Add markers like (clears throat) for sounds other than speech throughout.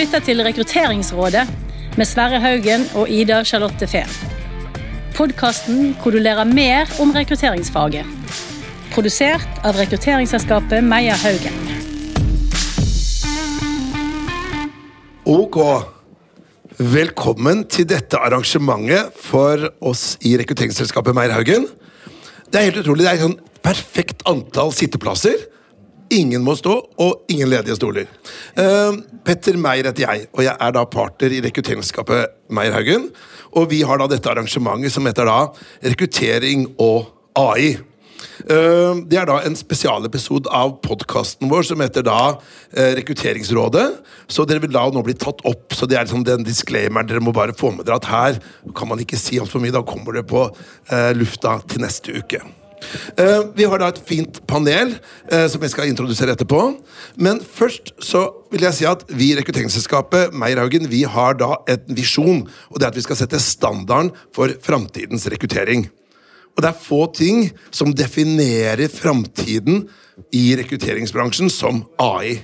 lytter til Rekrutteringsrådet med Sverre Haugen og Ida Charlotte Fehn. Podkasten hvor du lærer mer om rekrutteringsfaget. Produsert av rekrutteringsselskapet Meyer Haugen. Ok. Velkommen til dette arrangementet for oss i rekrutteringsselskapet Meierhaugen. Det er helt utrolig. Det er et sånn perfekt antall sitteplasser. Ingen må stå, og ingen ledige stoler. Eh, Petter Meyer heter jeg, og jeg er da partner i rekrutteringsskapet Meierhaugen. Og vi har da dette arrangementet som heter da Rekruttering og AI. Eh, Det er da en spesialepisode av podkasten vår som heter da eh, Rekrutteringsrådet. Så dere vil da nå bli tatt opp. Så det er liksom den disclaimeren dere må bare få med dere at her kan man ikke si altfor mye. Da kommer det på lufta til neste uke. Eh, vi har da et fint panel eh, som jeg skal introdusere etterpå. Men først så vil jeg si at vi i rekrutteringsselskapet Meierhaugen vi har da en visjon. Og det er at vi skal sette standarden for framtidens rekruttering. Og det er få ting som definerer framtiden i rekrutteringsbransjen som AI.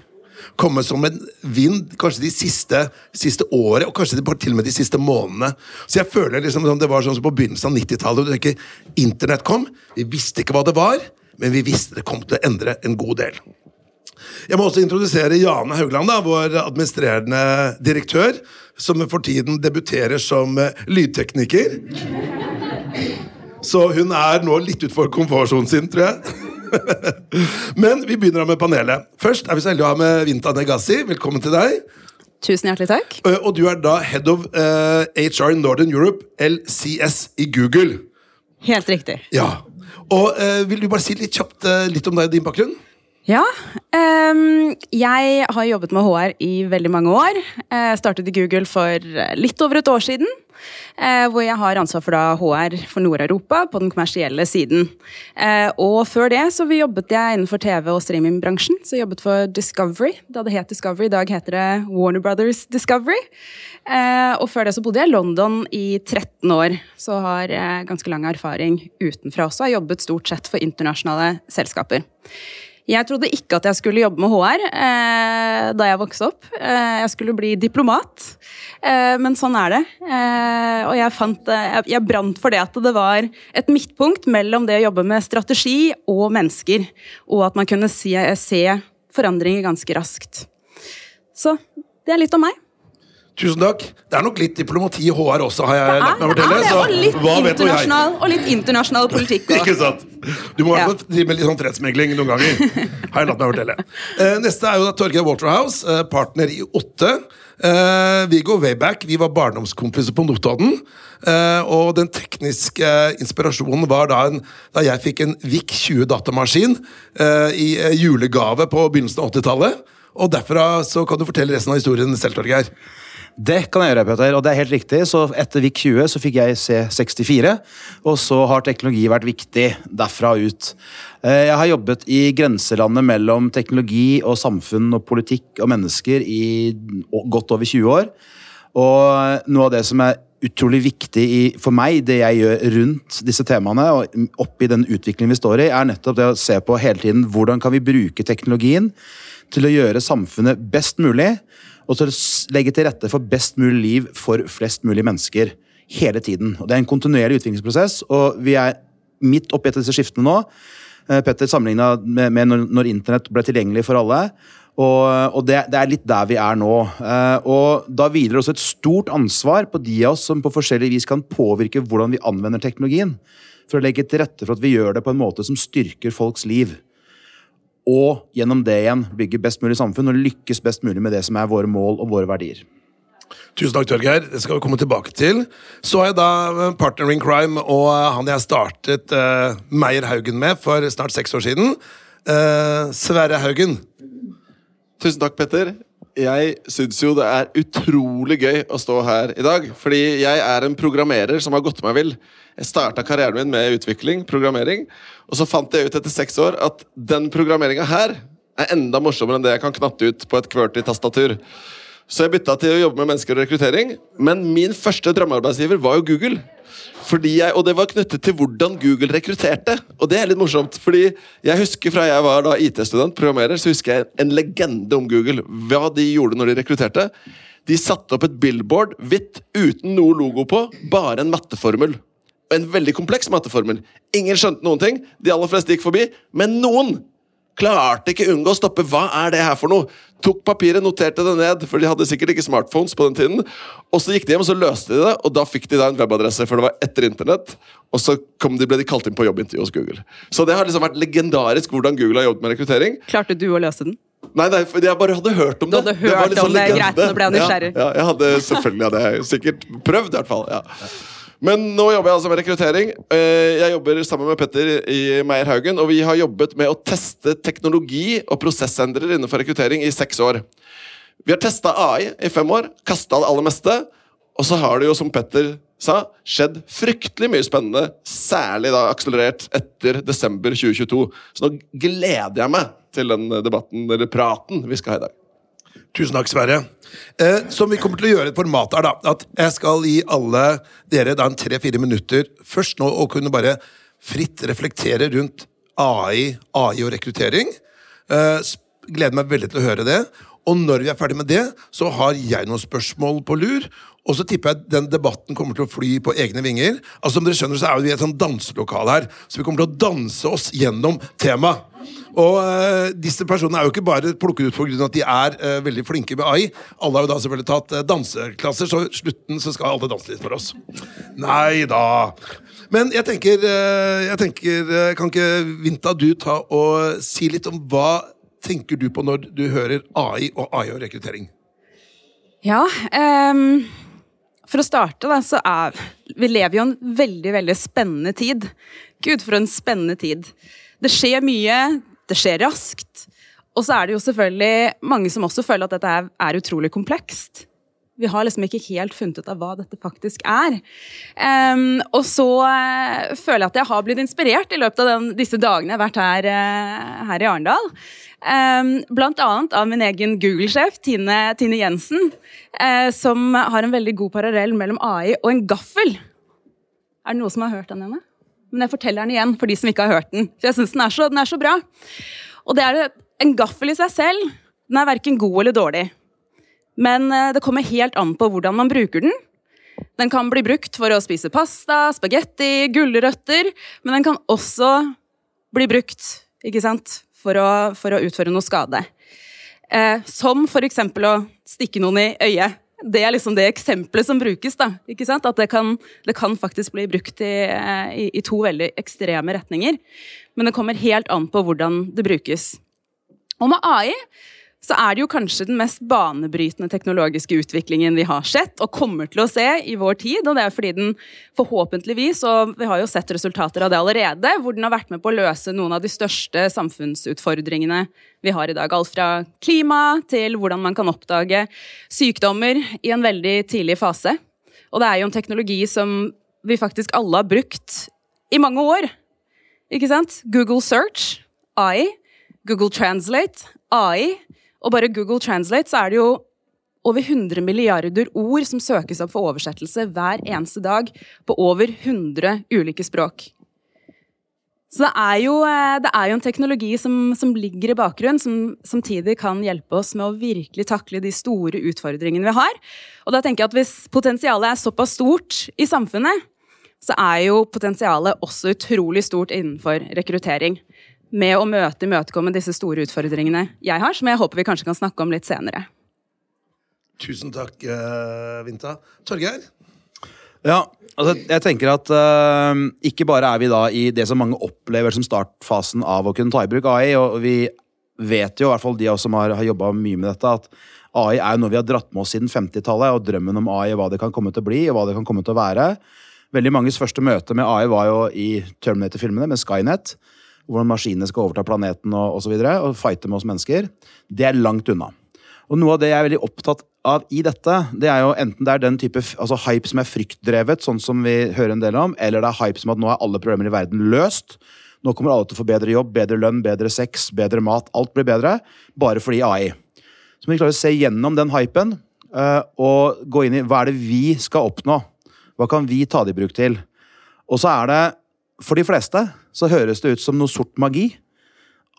Komme som en vind kanskje de siste, siste året, og kanskje til og med de siste månedene. Så jeg føler liksom som det var sånn som på begynnelsen av 90-tallet, da ikke internett kom. Vi visste ikke hva det var, men vi visste det kom til å endre en god del. Jeg må også introdusere Jane Haugland, da, vår administrerende direktør, som for tiden debuterer som eh, lydtekniker. Så hun er nå litt utenfor komfortsonen sin, tror jeg. (laughs) Men vi begynner med panelet. Først er vi så heldige å ha med Vinta Negassi. Velkommen til deg. Tusen hjertelig takk. Eh, Og du er da head of uh, HR Northern Europe, LCS, i Google. Helt riktig. Ja. Og uh, Vil du bare si litt kjapt uh, litt om deg og din bakgrunn? Ja. Um, jeg har jobbet med HR i veldig mange år. Jeg startet i Google for litt over et år siden. eh, hvor jeg har ansvar for HR for Nord-Europa på den kommersielle siden. Eh, og før det så jobbet jeg innenfor TV- og streamingbransjen. Så jeg jobbet for Discovery. Da det het Discovery, i dag heter det Warner Brothers Discovery. Eh, og før det så bodde jeg i London i 13 år. Så har jeg ganske lang erfaring utenfra også. Har jobbet stort sett for internasjonale selskaper. Jeg trodde ikke at jeg skulle jobbe med HR eh, da jeg vokste opp. Eh, jeg skulle bli diplomat, eh, men sånn er det. Eh, og jeg, fant, eh, jeg, brant for det at det var et midtpunkt mellom det å jobbe med strategi og mennesker, og at man kunne se, se forandringer ganske raskt. Så det er litt om meg. Tusen takk. Det er nok litt diplomati i HR også, har jeg Det latt meg er, fortelle. er det, og litt vet jeg? internasjonal, og litt internasjonal politikk (laughs) Ikke sant? Du må i hvert fall drive med litt sånn fredsmegling noen ganger. Har jeg latt meg fortelle. Eh, neste er jo da Torgeir Waterhouse, eh, partner i Åtte. Eh, vi går way back. Vi var barndomskompiser på Notodden. Eh, og den tekniske inspirasjonen var da, en, da jeg fikk en VIC 20 datamaskin eh, i eh, julegave på begynnelsen av 80-tallet. Og derfra så kan du fortelle resten av historien selv, Torgeir. Det kan jeg gjøre, Peter, og det er helt riktig. Så etter VIK 20 så fikk jeg C64, og så har teknologi vært viktig derfra ut. Eh, Jeg har jobbet i grenselandet mellom teknologi og samfunn og politikk og mennesker i godt over 20 år. Og noe av det som er utrolig viktig for meg, det jeg gjør rundt disse temaene, og oppi den utviklingen vi står i, er nettopp det å se på hele tiden hvordan kan vi bruke teknologien til å gjøre samfunnet best mulig, og så legge til rette for best mulig liv for flest mulig mennesker hele tiden. Og Det er en kontinuerlig utviklingsprosess, og vi er midt oppi etter disse skiftene nå. Eh, Petter sammenligna med, med når, når internett ble tilgjengelig for alle. Og, og det, det er litt der vi er nå. Eh, og da hviler det også et stort ansvar på de av oss som på forskjellig vis kan påvirke hvordan vi anvender teknologien. For å legge til rette for at vi gjør det på en måte som styrker folks liv. Og gjennom det igjen bygge best mulig samfunn og lykkes best mulig med det som er våre mål og våre verdier. Tusen takk, Torgeir. Det skal vi komme tilbake til. Så er jeg da Partnering crime og eh, han jeg startet uh, Meyer Haugen med for snart seks år siden. Uh, Sverre Haugen. Tusen takk, Petter. Jeg syns jo det er utrolig gøy å stå her i dag. Fordi jeg er en programmerer som har gått meg vill. Jeg starta karrieren min med utvikling, programmering. Og så fant jeg ut etter seks år at den programmeringa her er enda morsommere enn det jeg kan knatte ut på et QWERTY-tastatur. Så jeg bytta til å jobbe med mennesker og rekruttering. Men min første drømmearbeidsgiver var jo Google. Jeg, og det var knyttet til hvordan Google rekrutterte. Og det er litt morsomt, fordi jeg husker fra jeg var da IT-student, programmerer, så husker jeg en legende om Google. Hva de gjorde når de rekrutterte. De satte opp et billboard hvitt uten noe logo på, bare en matteformel. En veldig kompleks matteformel. Ingen skjønte noen ting. De aller fleste gikk forbi. Men noen klarte ikke unngå å stoppe. Hva er det her for noe? Tok papiret, noterte det ned, for de hadde sikkert ikke smartphones på den tiden. Og så gikk de hjem og så løste de det, og da fikk de da en webadresse, for det var etter internett. Og så kom de, ble de kalt inn på jobbintervju hos Google. Så det har liksom vært legendarisk hvordan Google har jobbet med rekruttering. Klarte du å løse den? Nei, nei, for jeg bare hadde hørt om det. Du hadde det var hørt litt sånn om det, legende. greit, nå ble jeg nysgjerrig. Ja, ja, jeg hadde, selvfølgelig hadde jeg sikkert prøvd, i hvert fall. Ja. Men nå jobber jeg altså med rekruttering. Eh, Jeg jobber sammen med Petter i Meyer Haugen, og vi har jobbet med å teste teknologi og prosessendrere innenfor rekruttering i seks år. Vi har testa AI i fem år, kasta det aller meste. Og så har det jo, som Petter sa, skjedd fryktelig mye spennende. Særlig da akselerert etter desember 2022. Så nå gleder jeg meg til den debatten, eller praten, vi skal ha i dag. Tusen takk, Sverre. Eh, som vi kommer til å gjøre et format her, da. At jeg skal gi alle dere da en tre-fire minutter først nå å kunne bare fritt reflektere rundt AI, AI og rekruttering. Eh, gleder meg veldig til å høre det. Og når vi er ferdig med det, så har jeg noen spørsmål på lur. Og så tipper jeg den debatten kommer til å fly på egne vinger. Altså Som dere skjønner, så er vi i et sånn danselokale her, så vi kommer til å danse oss gjennom temaet. Og uh, disse personene er jo ikke bare plukket ut pga. at de er uh, veldig flinke med AI. Alle har jo da selvfølgelig tatt eh, danseklasser, så slutten så skal alle danse litt for oss. Nei da. Men jeg tenker, jeg tenker Kan ikke Vinta du ta og si litt om hva tenker du på når du hører AI og AI og rekruttering? Ja, um, for å starte da, så er Vi lever jo en veldig, veldig spennende tid. Gud, for en spennende tid. Det skjer mye, det skjer raskt. Og så er det jo selvfølgelig mange som også føler at dette er, er utrolig komplekst. Vi har liksom ikke helt funnet ut av hva dette faktisk er. Um, og så eh, føler jeg at jeg har blitt inspirert i løpet av den, disse dagene jeg har vært her, eh, her i Arendal. Um, blant annet av min egen Google-sjef, Tine, Tine Jensen, uh, som har en veldig god parallell mellom AI og en gaffel. Er det noen som har hørt den ennå? Men jeg forteller den igjen for de som ikke har hørt den. For jeg synes den den er så bra. Og det er en gaffel i seg selv. Den er verken god eller dårlig. Men eh, det kommer helt an på hvordan man bruker den. Den kan bli brukt for å spise pasta, spagetti, gulrøtter, men den kan også bli brukt ikke sant? For, å, for å utføre noe skade. Eh, som eksempel å stikke noen i øyet. Det er liksom det eksempelet som brukes. da, ikke sant? At det kan, det kan faktisk bli brukt i, eh, i, i to veldig ekstreme retninger. Men det kommer helt an på hvordan det brukes. Og med AI så er det jo kanskje den mest banebrytende teknologiske utviklingen vi har sett, og kommer til å se i vår tid. Og det er fordi den forhåpentligvis, og vi har jo sett resultater av det allerede, hvor den har vært med på å løse noen av de største samfunnsutfordringene vi har i dag. Alt fra klima til hvordan man kan oppdage sykdommer i en veldig tidlig fase. Og det er jo en teknologi som vi faktisk alle har brukt i mange år. Ikke sant? Google Search, AI. Google Translate, AI. Og bare Google Translate så er det jo over 100 milliarder ord som søkes opp for oversettelse hver eneste dag på over 100 ulike språk. Så det er jo, eh, det er jo en teknologi som, som ligger i bakgrunnen, som samtidig kan hjelpe oss med å virkelig takle de store utfordringene vi har. Og da tenker jeg at Hvis potensialet er såpass stort i samfunnet, så er jo potensialet også utrolig stort innenfor rekruttering. Med å møte imøtekomme disse store utfordringene jeg har, som jeg håper vi kanskje kan snakke om litt senere. Tusen takk, eh, Vinta. Torgeir? Ja, altså jeg tenker at uh, ikke bare er vi da i det som mange opplever som startfasen av å kunne ta i bruk AI, og vi vet jo, i hvert fall de av oss som har, har jobba mye med dette, at AI er jo noe vi har dratt med oss siden 50-tallet, og drømmen om AI, hva det kan komme til å bli, og hva det kan komme til å være. Veldig manges første møte med AI var jo i Terminator-filmene med Skynet, hvordan maskinene skal overta planeten og, og så videre, og fighte med oss mennesker. Det er langt unna. Og noe av det jeg er veldig opptatt av i dette, det er jo enten det er den type altså hype som er fryktdrevet, sånn som vi hører en del om, eller det er hype som at nå er alle problemer i verden løst. Nå kommer alle til å få bedre jobb, bedre lønn, bedre sex, bedre mat. Alt blir bedre, bare fordi AI. Så må vi klare å se gjennom den hypen, eh, og gå inn i hva er det vi skal oppnå. Hva kan vi ta det i bruk til? Og så er det, for de fleste, så høres det ut som noe sort magi.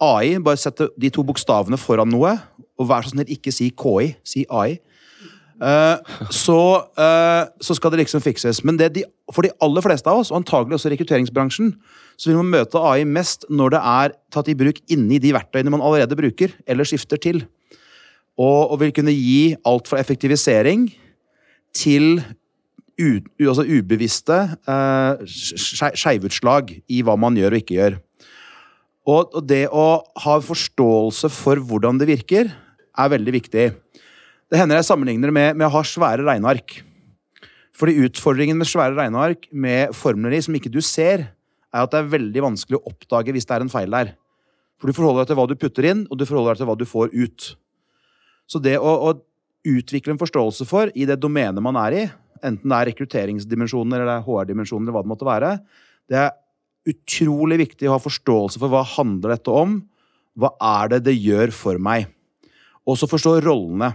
AI, bare sette de to bokstavene foran noe, og vær så snill, ikke si KI, si AI. Uh, så, uh, så skal det liksom fikses. Men de, for de aller fleste av oss, og antagelig også rekrutteringsbransjen, så vil man møte AI mest når det er tatt i bruk inni de verktøyene man allerede bruker, eller skifter til. Og, og vil kunne gi alt fra effektivisering til u, altså ubevisste eh, skeivutslag i hva man gjør og ikke gjør. Og, og det å ha forståelse for hvordan det virker, er veldig viktig. Det hender jeg sammenligner med, med å ha svære regneark. Fordi utfordringen med svære regneark med formler i som ikke du ser, er at det er veldig vanskelig å oppdage hvis det er en feil der. For du forholder deg til hva du putter inn, og du forholder deg til hva du får ut. Så det å, å utvikle en forståelse for i det domenet man er i, enten det er rekrutteringsdimensjoner eller er HR-dimensjoner, eller hva det måtte være, det er utrolig viktig å ha forståelse for hva handler dette om, hva er det det gjør for meg? Også forstå rollene.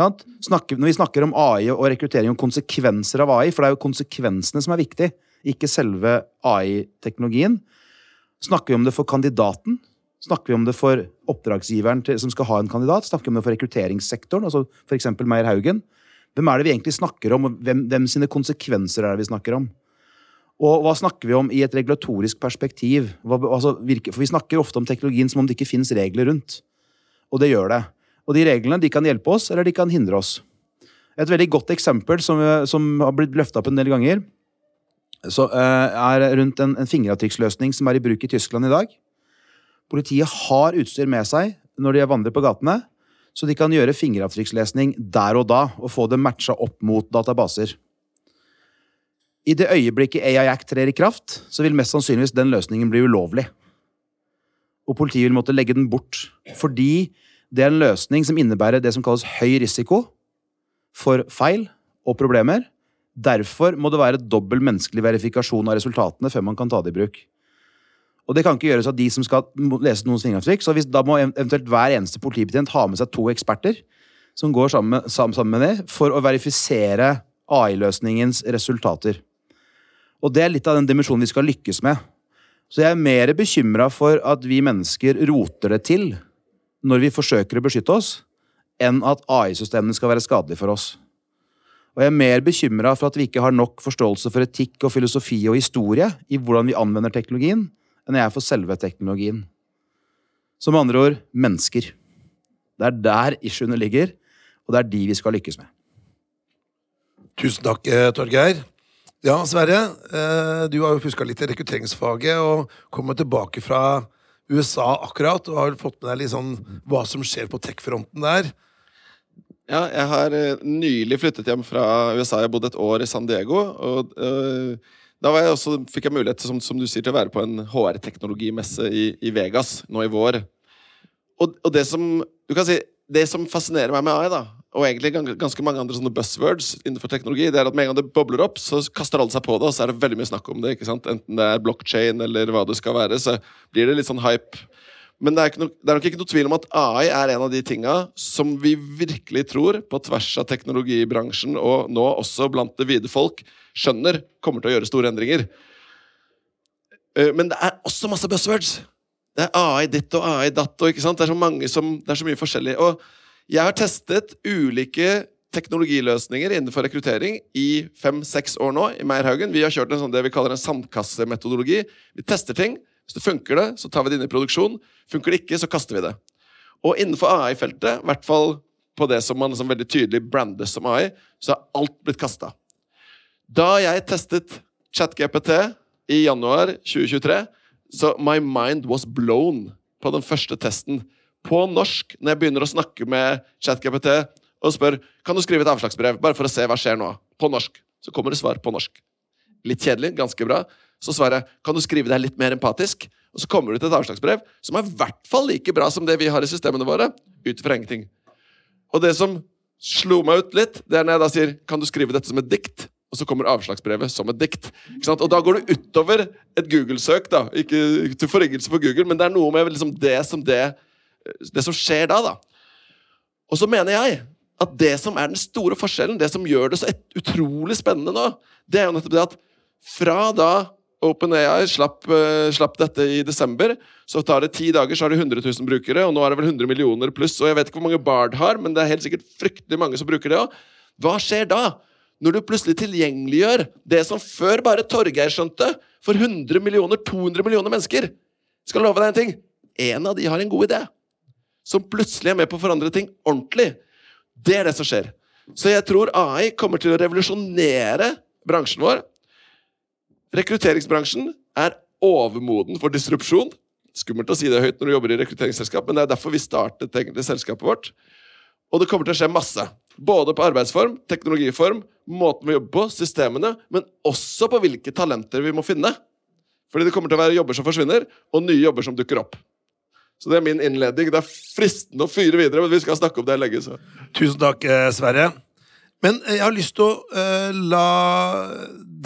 Når vi snakker om AI og rekruttering og konsekvenser av AI, for det er jo konsekvensene som er viktig, ikke selve AI-teknologien. Snakker vi om det for kandidaten? Snakker vi om det for oppdragsgiveren til, som skal ha en kandidat? Snakker vi om det for rekrutteringssektoren, altså f.eks. Meyer Haugen? Hvem er det vi egentlig snakker om, og hvem, hvem sine konsekvenser er det vi snakker om? Og hva snakker vi om i et regulatorisk perspektiv? Hva, altså, for Vi snakker ofte om teknologien som om det ikke fins regler rundt. Og det gjør det. Og de reglene de kan hjelpe oss, eller de kan hindre oss. Et veldig godt eksempel som, som har blitt løfta opp en del ganger, så, eh, er rundt en, en fingeravtrykksløsning som er i bruk i Tyskland i dag. Politiet har utstyr med seg når de vandrer på gatene, så de kan gjøre fingeravtrykkslesning der og da og få det matcha opp mot databaser. I det øyeblikket AI Act trer i kraft, så vil mest sannsynligvis den løsningen bli ulovlig. Og politiet vil måtte legge den bort, fordi det er en løsning som innebærer det som kalles høy risiko for feil og problemer. Derfor må det være dobbel menneskelig verifikasjon av resultatene før man kan ta det i bruk. Og det kan ikke gjøres av de som skal lese noens fingeravtrykk. Så hvis, da må eventuelt hver eneste politibetjent ha med seg to eksperter som går sammen, sammen, med det, for å verifisere AI-løsningens resultater. Og det er litt av den dimensjonen vi skal lykkes med. Så jeg er mer bekymra for at vi mennesker roter det til når vi forsøker å beskytte oss, enn at AI-systemene skal være skadelige for oss. Og jeg er mer bekymra for at vi ikke har nok forståelse for etikk og filosofi og historie i hvordan vi anvender teknologien, enn jeg er for selve teknologien. Som med andre ord mennesker. Det er der issuene ligger, og det er de vi skal lykkes med. Tusen takk, eh, Torgeir. Ja, Sverre. eh, Du har jo fuska litt i rekrutteringsfaget og kommer tilbake fra USA akkurat og har fått med deg litt sånn hva som skjer på tech-fronten der. Ja, jeg har eh, nylig flyttet hjem fra USA. Jeg har bodd et år i San Diego. Og eh, da jeg også, fikk jeg mulighet som, som du sier, til å være på en HR-teknologimesse i, i Vegas nå i vår. Og, og det som du kan si, det som fascinerer meg med AI, da, og egentlig ganske mange andre sånne buzzwords innenfor teknologi, det er at med en gang det bobler opp, så kaster alle seg på det, og så er det veldig mye snakk om det. ikke sant? Enten det er blockchain eller hva det skal være, så blir det litt sånn hype. Men det er, no, det er nok ikke noe tvil om at AI er en av de tinga som vi virkelig tror, på tvers av teknologibransjen og nå også blant det vide folk, skjønner kommer til å gjøre store endringer. Eh, Men det er også masse buzzwords. Det er AI ditt og AI datt. Og, ikke sant? Det er så mange som, det er så mye forskjellig. Og jeg har testet ulike teknologiløsninger innenfor rekruttering i fem-seks år nå i Meierhaugen. Vi har kjørt en sånn det vi kaller en sandkassemetodologi. Vi tester ting. Hvis det funker det, så tar vi det inn i produksjon. Funker det ikke, så kaster vi det. Og innenfor AI-feltet, i hvert fall på det som man liksom veldig tydelig brandes som AI, så har alt blitt kasta. Da jeg testet ChatGPT i januar 2023, så my mind was blown på den første testen. På norsk, når jeg begynner å snakke med ChatGPT og spør kan du skrive et avslagsbrev, bare for å se hva skjer nå. På norsk. Så kommer det svar på norsk. Litt kjedelig, ganske bra. Så svarer jeg kan du skrive deg litt mer empatisk. Og så kommer du til et avslagsbrev som er i hvert fall like bra som det vi har i systemene våre. Ut fra ingenting. Og det som slo meg ut litt, det er når jeg da sier kan du skrive dette som et dikt? Og så kommer avslagsbrevet som et dikt. Og da går det utover et Google-søk. da Ikke til forringelse for Google, men det er noe med liksom det som det, det som skjer da. da Og så mener jeg at det som er den store forskjellen, det som gjør det så utrolig spennende nå, det er jo nettopp det at fra da OpenAI slapp, uh, slapp dette i desember, så tar det ti dager, så har de 100 000 brukere, og nå er det vel 100 millioner pluss. Og jeg vet ikke hvor mange Bard har, men det er helt sikkert fryktelig mange som bruker det òg. Hva skjer da? Når du plutselig tilgjengeliggjør det som før bare Torgeir skjønte, for 100 millioner, 200 millioner mennesker. Skal love deg en ting. En av de har en god idé. Som plutselig er med på å forandre ting ordentlig. Det er det som skjer. Så jeg tror AI kommer til å revolusjonere bransjen vår. Rekrutteringsbransjen er overmoden for disrupsjon. Skummelt å si det høyt når du jobber i rekrutteringsselskap, men det er derfor vi startet selskapet vårt. Og det kommer til å skje masse. Både på arbeidsform, teknologiform, måten vi jobber på, systemene, men også på hvilke talenter vi må finne. Fordi det kommer til å være jobber som forsvinner, og nye jobber som dukker opp. Så det er min innledning. Det er fristende å fyre videre, men vi skal snakke om det lenge. Så. Tusen takk, eh, Sverre. Men eh, jeg har lyst til å uh, la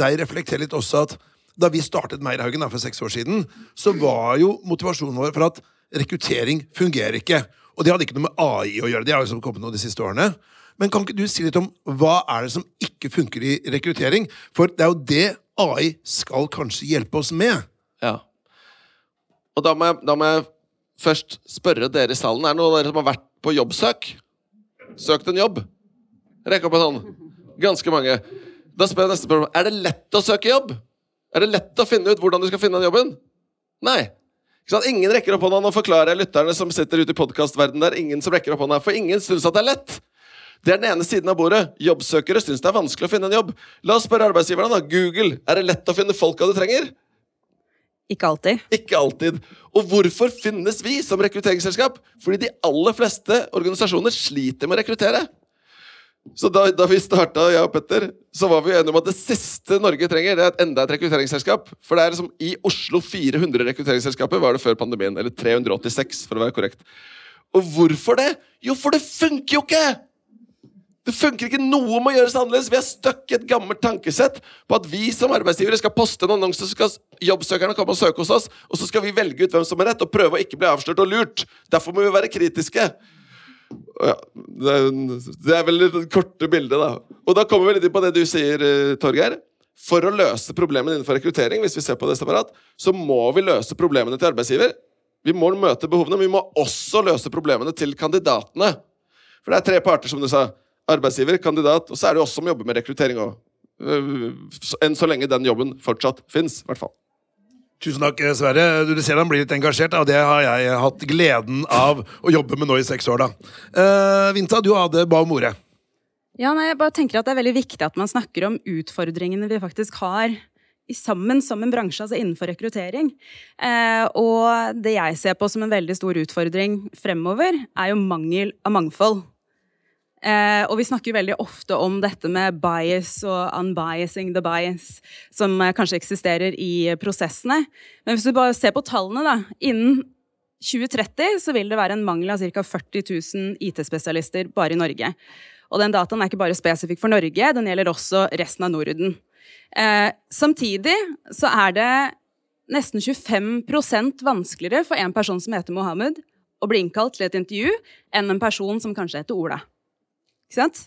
deg reflektere litt også at da vi startet Meierhaugen for seks år siden, så var jo motivasjonen vår for at rekruttering fungerer ikke. Og det hadde ikke noe med AI å gjøre. Det har jo kommet noe de siste årene. Men kan ikke du si litt om hva er det som ikke funker i rekruttering? For det er jo det AI skal kanskje hjelpe oss med. Ja. Og da må jeg, da må jeg først spørre dere i salen. Er det noen av dere som har vært på jobbsøk? Søkt en jobb? Rekk opp en hånd. Ganske mange. Da spør jeg neste spørsmål. Er det lett å søke jobb? Er det lett å finne ut hvordan du skal finne den jobben? Nei. Ingen rekker opp hånda. Nå forklarer jeg lytterne som sitter ute i podkastverdenen der. Ingen som rekker opp hånda, For ingen syns at det er lett. Det er den ene siden av bordet. Jobbsøkere syns det er vanskelig å finne en jobb. La oss spørre arbeidsgiverne, da. Google. Er det lett å finne folka du trenger? Ikke alltid. Ikke alltid. Og hvorfor finnes vi som rekrutteringsselskap? Fordi de aller fleste organisasjoner sliter med å rekruttere. Så da, da vi starta, jeg og Petter, så var vi enige om at det siste Norge trenger, det er et enda et rekrutteringsselskap. For det er liksom i Oslo 400 rekrutteringsselskaper var det før pandemien. Eller 386, for å være korrekt. Og hvorfor det? Jo, for det funker jo ikke! Det funker ikke noe med å gjøre det annerledes. Vi er stuck i et gammelt tankesett på at vi som arbeidsgivere skal poste en annonse, så skal jobbsøkerne komme og søke hos oss, og så skal vi velge ut hvem som er rett, og prøve å ikke bli avslørt og lurt. Derfor må vi være kritiske. Ja, det, er, det er vel det korte bildet, da. Og da kommer vi litt inn på det du sier, eh, Torgeir. For å løse problemene innenfor rekruttering, hvis vi ser på det separat, så må vi løse problemene til arbeidsgiver. Vi må møte behovene, men vi må også løse problemene til kandidatene. For det er tre parter, som du sa arbeidsgiver, kandidat, og så er det oss som jobber med rekruttering òg. Øh, enn så lenge den jobben fortsatt fins, i hvert fall. Tusen takk, Sverre. Du ser han blir litt engasjert, og det har jeg hatt gleden av å jobbe med nå i seks år. da. Uh, Vinta, du hadde ba om ordet. Ja, nei, jeg bare tenker at Det er veldig viktig at man snakker om utfordringene vi faktisk har sammen som en bransje, altså innenfor rekruttering. Eh, og det jeg ser på som en veldig stor utfordring fremover, er jo mangel av mangfold. Eh, og vi snakker veldig ofte om dette med bias og unbiasing the bias, som eh, kanskje eksisterer i prosessene. Men hvis du bare ser på tallene, da. Innen 2030 så vil det være en mangel av ca. 40 000 IT-spesialister bare i Norge. Og den dataen er ikke bare spesifikk for Norge, den gjelder også resten av Norden. Eh, samtidig så er det nesten 25% vanskeligere for en person som heter Mohammed, å bli innkalt til et intervju enn en person som kanskje heter Ola. Ikke sant?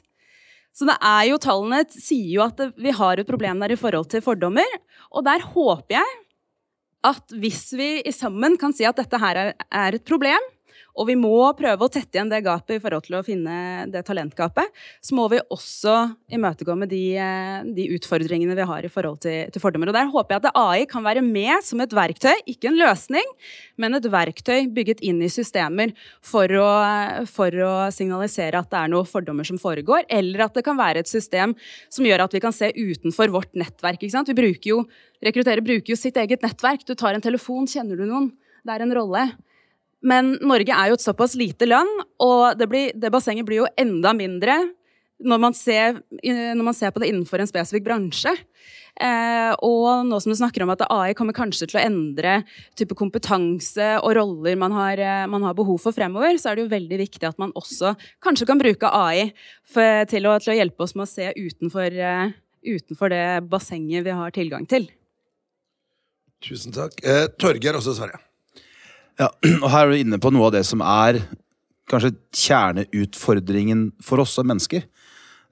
Så det er jo, tallene sier jo at vi har et problem der i forhold til fordommer. Og der håper jeg at hvis vi sammen kan si at dette her er, er et problem, og vi må prøve å tette igjen det gapet i forhold til å finne det talentgapet. Så må vi også imøtekomme de, eh, de utfordringene vi har i forhold til, til, fordommer. Og der håper jeg at AI kan være med som et verktøy, ikke en løsning, men et verktøy bygget inn i systemer for å, for å signalisere at det er noen fordommer som foregår, eller at det kan være et system som gjør at vi kan se utenfor vårt nettverk. Ikke sant? Vi bruker jo, rekrutterer bruker jo sitt eget nettverk. Du tar en telefon, kjenner du noen? Det er en rolle. Men Norge er jo et såpass lite land, og det, blir, det bassenget blir jo enda mindre når man, ser, når man ser, på det innenfor en spesifikk bransje. Eh, og nå som du snakker om at AI kommer kanskje til å endre type kompetanse og roller man har, eh, man har, behov for fremover, så er det jo veldig viktig at man også kanskje kan bruke AI for, til, å, til, å, hjelpe oss med å se utenfor, uh, utenfor det bassenget vi har tilgang til. Tusen takk. Eh, Torgeir også, Sverre. Ja, (clears throat) og Her er du inne på noe av det som er kanskje kjerneutfordringen for oss som mennesker.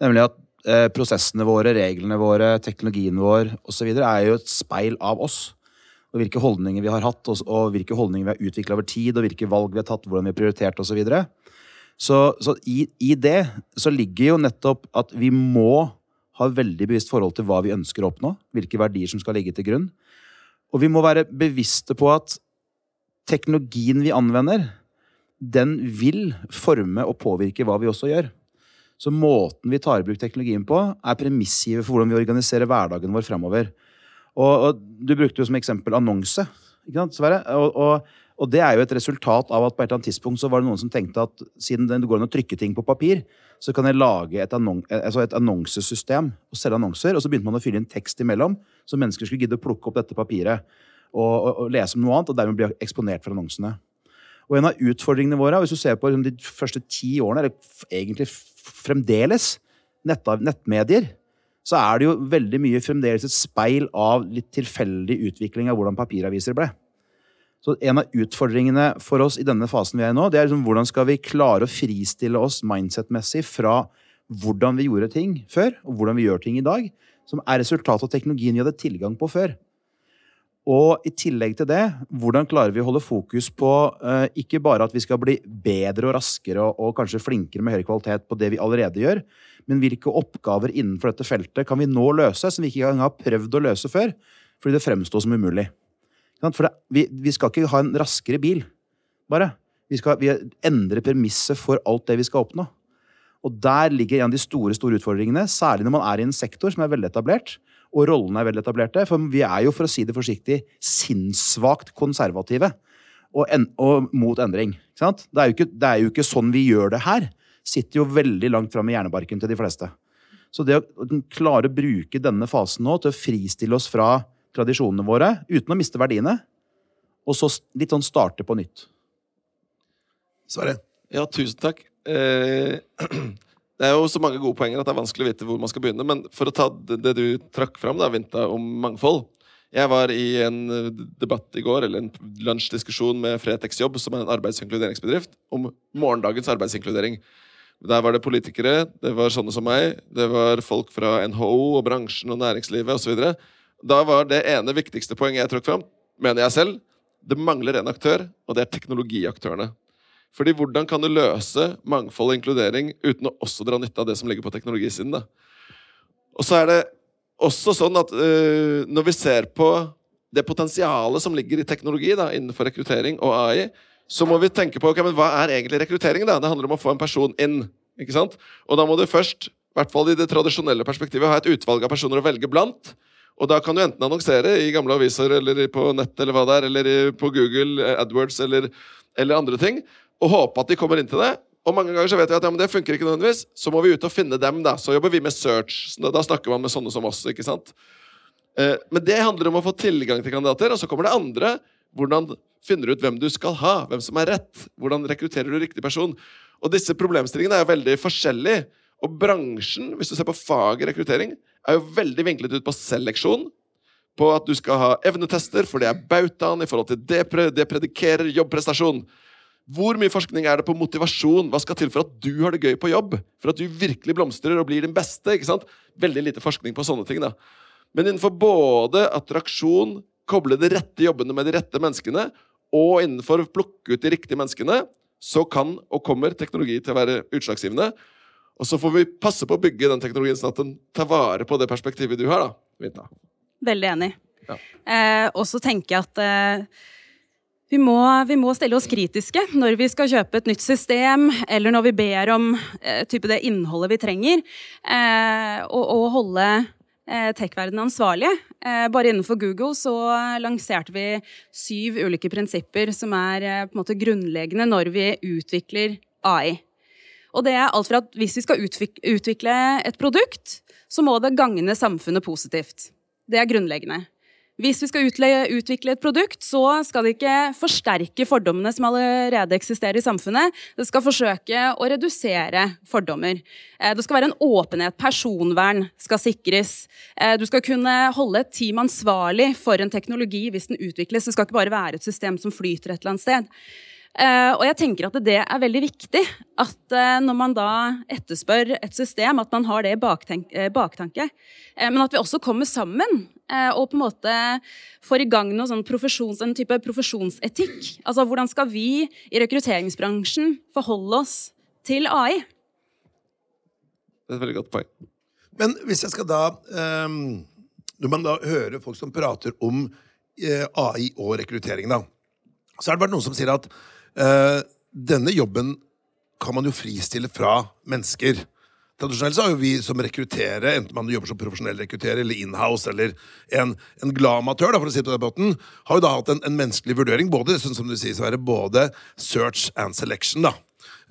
Nemlig at eh, prosessene våre, reglene våre, teknologien vår osv. er jo et speil av oss. Og hvilke holdninger vi har hatt, og, og hvilke holdninger vi har utvikla over tid, og hvilke valg vi har tatt, hvordan vi har prioritert osv. Så, videre. så Så i, i det så ligger jo nettopp at vi må ha veldig bevisst forhold til hva vi ønsker å oppnå, hvilke verdier som skal ligge til grunn. Og vi må være bevisste på at teknologien vi anvender, den vil forme og påvirke hva vi også gjør. Så måten vi tar i bruk teknologien på, er premissgiver for hvordan vi organiserer hverdagen vår fremover. Og, og Du brukte jo som eksempel annonse. ikke sant, Sverre? Og, og, og, det er jo et resultat av at på et eller annet tidspunkt så var det noen som tenkte at siden det går an å trykke ting på papir, så kan jeg lage et, annon altså et annonsesystem og selge annonser. Og så begynte man å fylle inn tekst imellom, så mennesker skulle gidde å plukke opp dette papiret og, lese om noe annet, og dermed bli eksponert for annonsene. Og en av utfordringene våre, hvis du ser på de første ti årene, eller egentlig fremdeles, nettmedier, så er det jo veldig mye fremdeles et speil av litt tilfeldig utvikling av hvordan papiraviser ble. Så En av utfordringene for oss i denne fasen vi er i nå, det er liksom hvordan skal vi klare å fristille oss mindset-messig fra hvordan vi gjorde ting før, og hvordan vi gjør ting i dag, som er resultatet av teknologien vi hadde tilgang på før. Og i tillegg til det, hvordan klarer vi å holde fokus på uh, ikke bare at vi skal bli bedre og raskere og, og, kanskje flinkere med høyere kvalitet på det vi allerede gjør, men hvilke oppgaver innenfor dette feltet kan vi nå løse som vi ikke engang har prøvd å løse før, fordi det fremstår som umulig. For det, vi, vi, skal ikke ha en raskere bil, bare. Vi skal vi endre premisset for alt det vi skal oppnå. Og der ligger en av de store store utfordringene, særlig når man er i en sektor som er veletablert, og rollene er veletablerte. For vi er jo, for å si det forsiktig, sinnssvakt konservative og, en, og, mot endring. Det er, ikke, det, er jo ikke, sånn vi gjør det her. Sitter jo veldig langt fram i hjernebarken til de fleste. Så det å klare å bruke denne fasen nå til å fristille oss fra tradisjonene våre uten å miste verdiene, og så litt sånn starte på nytt. Sverre? Ja, tusen takk. Eh, (clears throat) Det er jo så mange gode poenger at det er vanskelig å vite hvor man skal begynne. Men for å ta det, du trakk fram, da, Vinta, om mangfold. Jeg var i en eh, debatt i går, eller en lunsjdiskusjon med Fretex Jobb, som er en arbeidsinkluderingsbedrift, om morgendagens arbeidsinkludering. Der var det politikere, det var sånne som meg, det var folk fra NHO og bransjen og næringslivet osv. Da var det ene viktigste poenget jeg trakk fram, mener jeg selv, det mangler en aktør, og det er teknologiaktørene. Fordi hvordan kan du løse mangfold og inkludering uten å også dra nytte av det som ligger på teknologisiden? da? Og så er det også sånn at uh, når vi ser på det potensialet som ligger i teknologi da, innenfor rekruttering og AI, så må vi tenke på okay, men hva er egentlig rekruttering. da? Det handler om å få en person inn. ikke sant? Og da må du først, i hvert fall i det tradisjonelle perspektivet, ha et utvalg av personer å velge blant. Og da kan du enten annonsere i gamle aviser eller på nett eller hva det er, eller på Google eh, AdWords eller, eller andre ting og håpe at de kommer inn til det. Og mange ganger så vet vi at ja, men det funker ikke nødvendigvis. Så må vi ut og finne dem. Da Så jobber vi med search. Da snakker man med sånne som oss. ikke sant? Eh, men det handler om å få tilgang til kandidater. Og så kommer det andre. Hvordan finner du ut hvem du skal ha? Hvem som er rett? Hvordan rekrutterer du riktig person? Og disse problemstillingene er jo veldig forskjellige. Og bransjen, hvis du ser på faget rekruttering, er jo veldig vinklet ut på seleksjon. På at du skal ha evnetester, for det er bautaen i forhold til det, det predikerer jobbprestasjon. Hvor mye forskning er det på motivasjon? Hva skal til for at du har det gøy på jobb? For at du virkelig blomstrer og blir din beste? ikke sant? Veldig lite forskning på sånne ting. da. Men innenfor både attraksjon, koble de rette jobbene med de rette menneskene, og innenfor å plukke ut de riktige menneskene, så kan og kommer teknologi til å være utslagsgivende. Og så får vi passe på å bygge den teknologien sånn at den tar vare på det perspektivet du har. da, Vinta. Veldig enig. Ja. Eh, og så tenker jeg at eh, vi må, vi må, stille oss kritiske når vi skal kjøpe et nytt system, eller når vi ber om eh, det innholdet vi trenger, eh, og, og, holde eh, tech-verdenen ansvarlige. Eh, bare innenfor Google så lanserte vi syv ulike prinsipper som er eh, på en måte grunnleggende når vi utvikler AI. Og det er alt fra at hvis vi skal utvikle et produkt, så må det gagne samfunnet positivt. Det er grunnleggende. Hvis vi skal utvikle et produkt, så skal det ikke forsterke fordommene som allerede eksisterer i samfunnet. Det skal forsøke å redusere fordommer. Eh, det skal være en åpenhet. Personvern skal sikres. Eh, du skal kunne holde et team ansvarlig for en teknologi hvis den utvikles. Det skal ikke bare være et system som flyter et eller annet sted. Eh, og jeg tenker at det er veldig viktig at eh, når man da etterspør et system, at man har det i eh, baktanke. Men at vi også kommer sammen og på en måte får i gang noe sånn profesjons, en type profesjonsetikk. Altså hvordan skal vi i rekrutteringsbransjen forholde oss til AI? Det er et veldig godt poeng. Men hvis jeg skal da um, Når man da hører folk som prater om AI og rekruttering, da, så har det vært noen som sier at denne jobben kan man jo fristille fra mennesker. Tradisjonelt så har jo vi som rekrutterer, enten man jobber som profesjonell rekrutterer eller inhouse eller en, en glad amatør, da, for å si det på den måten, har jo da hatt en, en menneskelig vurdering. Både sånn som du sier, så er det både search and selection. da.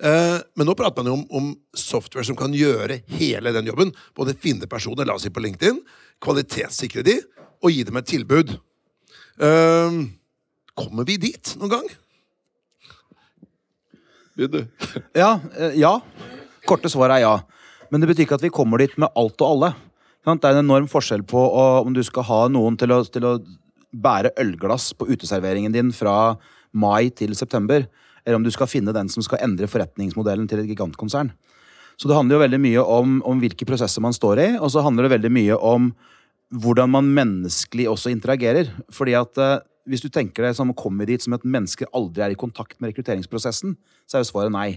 Eh, men nå prater man jo om, om software som kan gjøre hele den jobben. Både finne personer, la oss si på LinkedIn, kvalitetssikre de, og gi dem et tilbud. Eh, kommer vi dit noen gang? Begynn, du. (laughs) Ja, eh, ja. Korte svar er ja. Men det betyr ikke at vi kommer dit med alt og alle. Det er en enorm forskjell på om du skal ha noen til å, til å bære ølglass på uteserveringen din fra mai til september, eller om du skal finne den som skal endre forretningsmodellen til et gigantkonsern. Så det handler jo veldig mye om, om hvilke prosesser man står i, og så handler det veldig mye om hvordan man menneskelig også interagerer. Fordi at eh, hvis du tenker deg som å komme dit som et menneske aldri er i kontakt med rekrutteringsprosessen, så er jo svaret nei.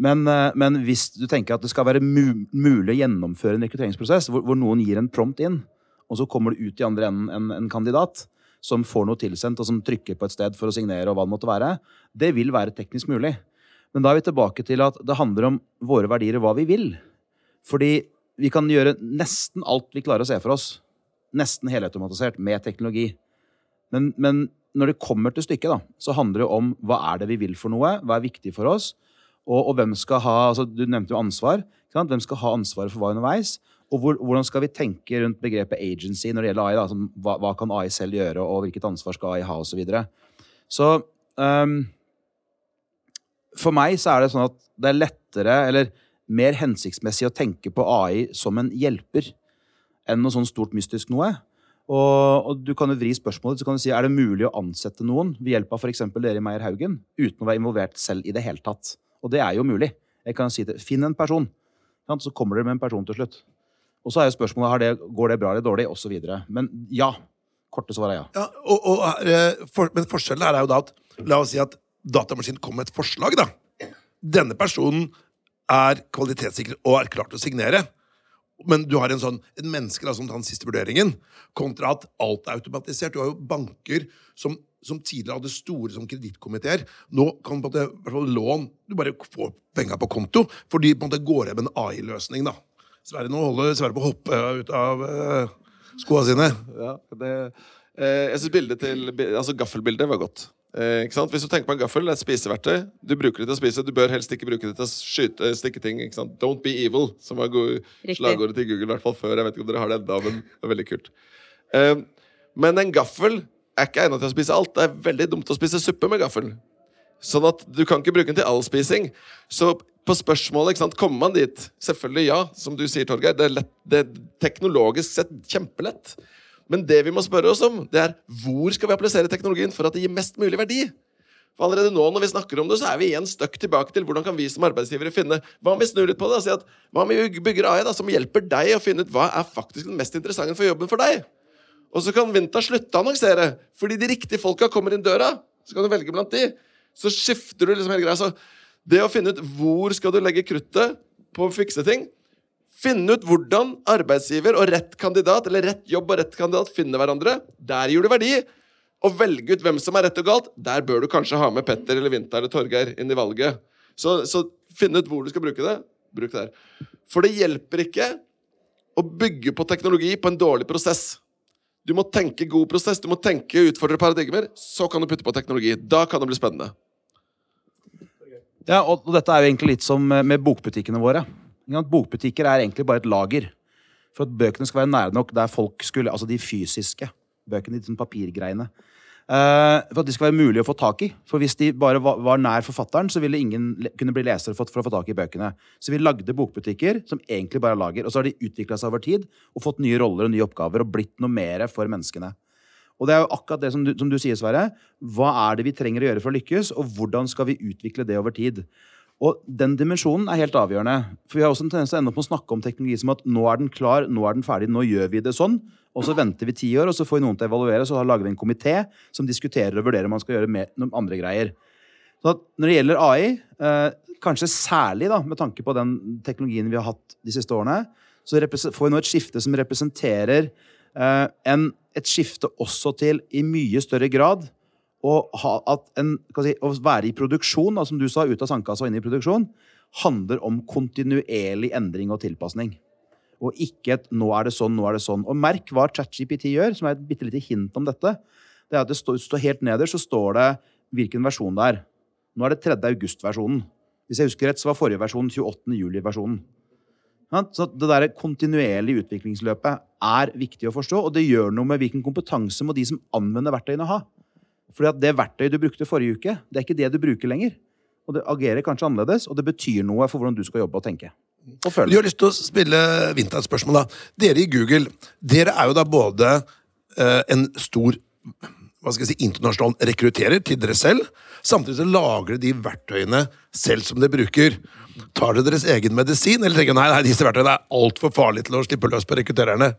Men, eh, men hvis du tenker at det skal være mulig å gjennomføre en rekrutteringsprosess hvor, hvor noen gir en prompt inn, og så kommer det ut i andre enden en, en kandidat som får noe tilsendt, og som trykker på et sted for å signere, og hva det måtte være, det vil være teknisk mulig. Men da er vi tilbake til at det handler om våre verdier og hva vi vil. Fordi vi kan gjøre nesten alt vi klarer å se for oss, nesten helautomatisert, med teknologi. Men, men når det kommer til stykket, da, så handler det om hva er det vi vil for noe, hva er viktig for oss, og, og hvem skal ha altså Du nevnte jo ansvar. Hvem skal ha ansvaret for hva underveis? Og hvor, hvordan skal vi tenke rundt begrepet agency når det gjelder AI? Da? som, hva, hva kan AI selv gjøre, og hvilket ansvar skal AI ha, osv. Så, videre. så um, for meg så er det sånn at det er lettere, eller mer hensiktsmessig å tenke på AI som en hjelper enn noe sånn stort mystisk noe. Og, og du kan jo vri spørsmålet så kan du si, er det mulig å ansette noen ved hjelp av f.eks. dere i Meyer Haugen uten å være involvert selv i det hele tatt. Og det er jo mulig. Jeg kan si det. Finn en person, så kommer dere med en person til slutt. Og så er jo spørsmålet det, går det bra eller dårlig, osv. Men ja. Korte svar er ja. Ja, og, og, eh, for, men forskjellen her er jo da at La oss si at datamaskinen kommer med et forslag. da. Denne personen er kvalitetssikret og er klar til å signere. Men du har en sånn, en menneske da, som tar den siste vurderingen, kontra at alt er automatisert. Du har jo banker som, som tidligere hadde store som kredittkomiteer. Nå kan på en måte, lån Du bare får penga på konto, for de på en måte går hjem med en AI-løsning. da. Sverre nå holder Sverre på å hoppe ut av uh, skoa sine. Ja, det, eh, jeg syns bildet til Altså gaffelbildet var godt. Eh? Hvis du tenker på en gaffel, det er et spiseverktøy. Du bruker det til å spise. Du bør helst ikke bruke det til å skyte, stikke ting. Don't be evil, som var slagordet til Google. I hvert fall før. Jeg vet ikke om dere har det enda, men det er veldig kult. Eh, men en gaffel er ikke egnet til å spise alt. Det er veldig dumt å spise suppe med gaffel. Sånn at du kan ikke bruke den til all spising. Så på spørsmålet, ikke sant, kommer man dit? Selvfølgelig ja, som du sier, Torgeir. Det er, lett, det er teknologisk sett kjempelett. Men det vi må spørre oss om, det er hvor skal vi applisere teknologien for at det gir mest mulig verdi? For allerede nå når vi snakker om det, så er vi igjen støkk tilbake til hvordan kan vi som arbeidsgivere finne Hva om vi snur litt på det og sier at hva om vi bygger AI da, som hjelper deg å finne ut hva er faktisk den mest interessante for jobben for deg? Og så kan Vinta slutte å annonsere, fordi de riktige folka kommer inn døra. Så kan du velge blant de. Så skifter du liksom hele greia. Så det å finne ut hvor skal du legge kruttet på å fikse ting Finne ut hvordan arbeidsgiver og rett kandidat eller rett jobb og rett kandidat finner hverandre. Der gir du verdi. Og velge ut hvem som er rett og galt. Der bør du kanskje ha med Petter eller Vinter eller Torgeir inn i valget. Så, så finne ut hvor du skal bruke det. Bruk det der. For det hjelper ikke å bygge på teknologi på en dårlig prosess. Du må tenke god prosess, du må tenke utfordre paradigmer. Så kan du putte på teknologi. Da kan det bli spennende. Ja, og, dette er jo egentlig litt som med med bokbutikkene våre. Ikke? Bokbutikker er egentlig bare et lager. For at bøkene skal være nære nok der folk skulle Altså de fysiske bøkene, de papirgreiene. Eh, for at de skal være mulig å få tak i. For hvis de bare var, nær forfatteren, så ville ingen kunne bli lesere for å få tak i bøkene. Så vi lagde bokbutikker som egentlig bare er lager. Og så har de utvikla seg over tid og fått nye roller og nye oppgaver og blitt noe mer for menneskene. Og det er jo akkurat det som du, som du sier, Sverre. Hva er det vi trenger å gjøre for å lykkes, og hvordan skal vi utvikle det over tid? Og den dimensjonen er helt avgjørende. For vi har også en tendens til å ende opp med å snakke om teknologi som at nå er den klar, nå er den ferdig, nå gjør vi det sånn. Og så venter vi ti år, og så får vi noen til å evaluere, så lager vi en komité som diskuterer og vurderer om man skal gjøre mer, noen andre greier. Så når det gjelder AI, eh, kanskje særlig da, med tanke på den teknologien vi har hatt de siste årene, så får vi nå et skifte som representerer eh, en, et skifte også til i mye større grad ha, en, si, å være i produksjon, da, som du sa, ut av sandkassa og inn i produksjon, handler om kontinuerlig endring og tilpasning. Og ikke et 'nå er det sånn, nå er det sånn'. Og merk hva ChatGPT gjør, som er et bitte lite hint om dette. Det er at det står, står helt nederst så står det hvilken versjon det er. Nå er det 3. august-versjonen. Hvis jeg husker rett, så var forrige versjon 28. juli-versjonen. Så det der kontinuerlige utviklingsløpet er viktig å forstå, og det gjør noe med hvilken kompetanse må de som anvender verktøyene ha. Fordi at det verktøyet du brukte forrige uke, det er ikke det du bruker lenger. Og det agerer kanskje annerledes, og det betyr noe for hvordan du skal jobbe og tenke. Og føle. føle. har lyst til å spille Vinterens spørsmål. da. Dere i Google dere er jo da både eh, en stor hva skal jeg si, internasjonal rekrutterer til dere selv, samtidig så lager dere de verktøyene selv som dere bruker. Tar dere deres egen medisin, eller tenker dere nei, nei, disse verktøyene er altfor farlige til å slippe løs på rekruttererne?